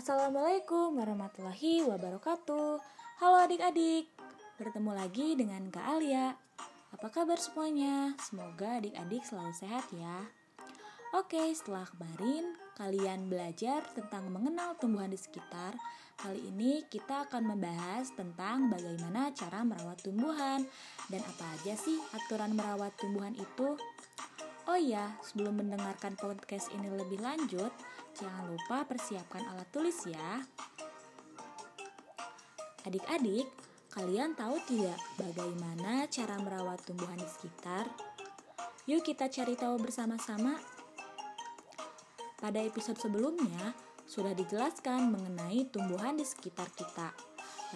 Assalamualaikum warahmatullahi wabarakatuh. Halo adik-adik Bertemu lagi dengan Kak Alia. Apa kabar semuanya? Semoga adik-adik selalu sehat ya. Oke, setelah kemarin kalian belajar tentang mengenal tumbuhan di sekitar Kali ini kita akan membahas tentang bagaimana cara merawat tumbuhan Dan apa aja sih aturan merawat tumbuhan itu. Oh iya, sebelum mendengarkan podcast ini lebih lanjut, jangan lupa persiapkan alat tulis ya. Adik-adik, kalian tahu tidak bagaimana cara merawat tumbuhan di sekitar? Yuk kita cari tahu bersama-sama. Pada episode sebelumnya, sudah dijelaskan mengenai tumbuhan di sekitar kita.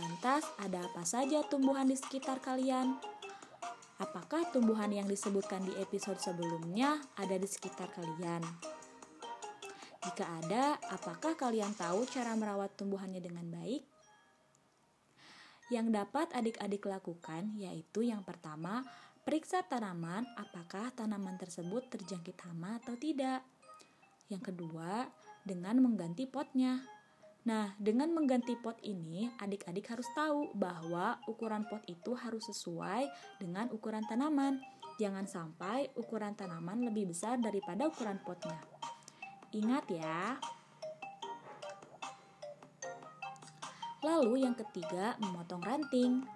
Lantas, ada apa saja tumbuhan di sekitar kalian? Apakah tumbuhan yang disebutkan di episode sebelumnya ada di sekitar kalian? Jika ada, apakah kalian tahu cara merawat tumbuhannya dengan baik? Yang dapat adik-adik lakukan yaitu yang pertama, periksa tanaman apakah tanaman tersebut terjangkit hama atau tidak. Yang kedua, dengan mengganti potnya. Nah, dengan mengganti pot ini, adik-adik harus tahu bahwa ukuran pot itu harus sesuai dengan ukuran tanaman. Jangan sampai ukuran tanaman lebih besar daripada ukuran potnya. Ingat ya. Lalu yang ketiga, memotong ranting.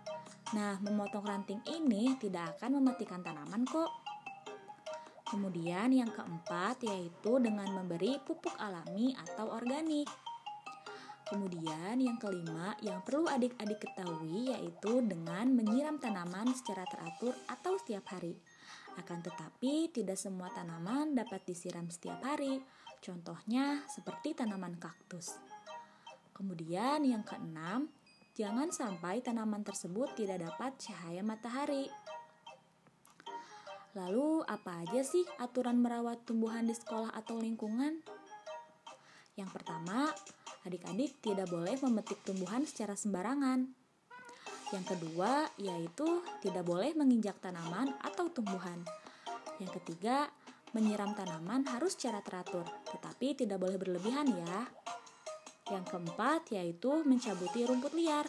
Nah, memotong ranting ini tidak akan mematikan tanaman kok. Kemudian yang keempat yaitu dengan memberi pupuk alami atau organik. Kemudian yang kelima yang perlu adik-adik ketahui yaitu dengan menyiram tanaman secara teratur atau setiap hari. Akan tetapi tidak semua tanaman dapat disiram setiap hari. Contohnya seperti tanaman kaktus. Kemudian yang keenam, jangan sampai tanaman tersebut tidak dapat cahaya matahari. Lalu apa aja sih aturan merawat tumbuhan di sekolah atau lingkungan? Yang pertama, adik-adik tidak boleh memetik tumbuhan secara sembarangan. Yang kedua, yaitu tidak boleh menginjak tanaman atau tumbuhan. Yang ketiga, menyiram tanaman harus secara teratur, tetapi tidak boleh berlebihan ya. Yang keempat, yaitu mencabuti rumput liar.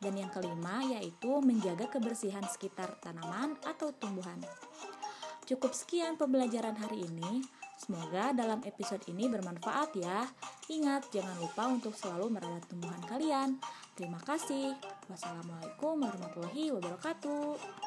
Dan yang kelima, yaitu menjaga kebersihan sekitar tanaman atau tumbuhan. Cukup sekian pembelajaran hari ini. Semoga dalam episode ini bermanfaat ya. Ingat, jangan lupa untuk selalu merawat tumbuhan kalian. Terima kasih. Wassalamualaikum warahmatullahi wabarakatuh.